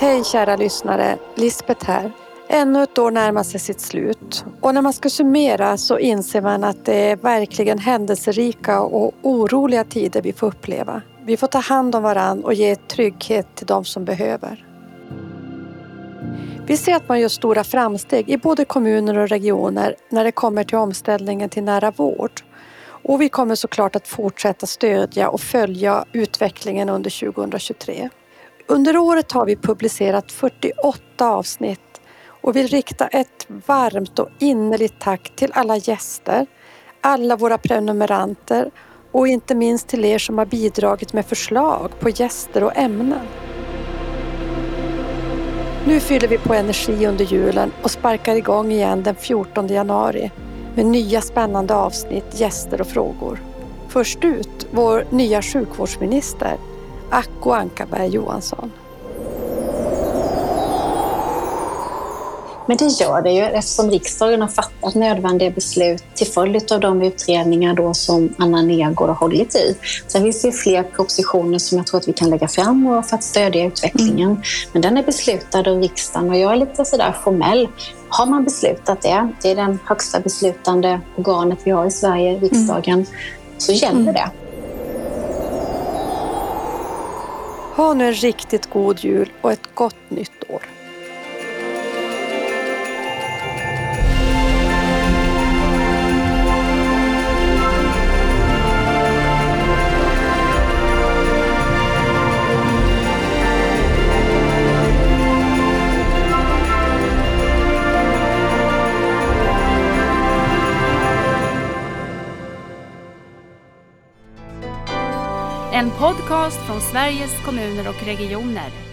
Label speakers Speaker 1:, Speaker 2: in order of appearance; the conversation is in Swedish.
Speaker 1: Hej kära lyssnare, Lisbeth här. Ännu ett år närmar sig sitt slut och när man ska summera så inser man att det är verkligen händelserika och oroliga tider vi får uppleva. Vi får ta hand om varann och ge trygghet till de som behöver. Vi ser att man gör stora framsteg i både kommuner och regioner när det kommer till omställningen till nära vård. Och vi kommer såklart att fortsätta stödja och följa utvecklingen under 2023. Under året har vi publicerat 48 avsnitt och vill rikta ett varmt och innerligt tack till alla gäster, alla våra prenumeranter och inte minst till er som har bidragit med förslag på gäster och ämnen. Nu fyller vi på energi under julen och sparkar igång igen den 14 januari med nya spännande avsnitt, gäster och frågor. Först ut vår nya sjukvårdsminister Acko Ankarberg Johansson.
Speaker 2: Men det gör det ju eftersom riksdagen har fattat nödvändiga beslut till följd av de utredningar då som Anna Nergård har hållit i. Sen finns det fler propositioner som jag tror att vi kan lägga fram för att stödja utvecklingen. Mm. Men den är beslutad av riksdagen och jag är lite sådär formell. Har man beslutat det, det är den högsta beslutande organet vi har i Sverige, riksdagen, mm. så gäller mm. det.
Speaker 1: Ha nu en riktigt god jul och ett gott nytt år.
Speaker 3: En podcast från Sveriges kommuner och regioner.